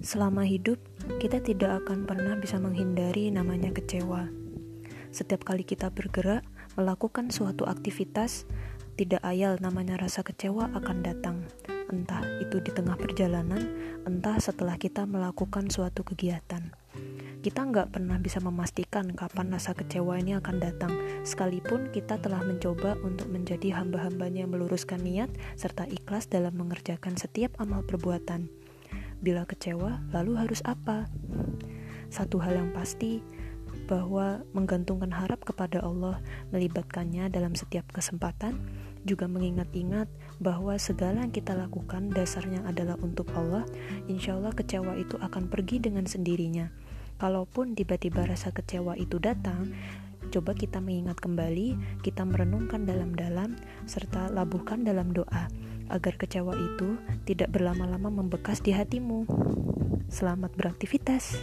Selama hidup, kita tidak akan pernah bisa menghindari namanya kecewa. Setiap kali kita bergerak, melakukan suatu aktivitas, tidak ayal namanya rasa kecewa akan datang. Entah itu di tengah perjalanan, entah setelah kita melakukan suatu kegiatan. Kita nggak pernah bisa memastikan kapan rasa kecewa ini akan datang, sekalipun kita telah mencoba untuk menjadi hamba-hambanya yang meluruskan niat serta ikhlas dalam mengerjakan setiap amal perbuatan. Bila kecewa, lalu harus apa? Satu hal yang pasti, bahwa menggantungkan harap kepada Allah melibatkannya dalam setiap kesempatan, juga mengingat-ingat bahwa segala yang kita lakukan dasarnya adalah untuk Allah, insya Allah kecewa itu akan pergi dengan sendirinya. Kalaupun tiba-tiba rasa kecewa itu datang, coba kita mengingat kembali, kita merenungkan dalam-dalam, serta labuhkan dalam doa agar kecewa itu tidak berlama-lama membekas di hatimu. Selamat beraktivitas.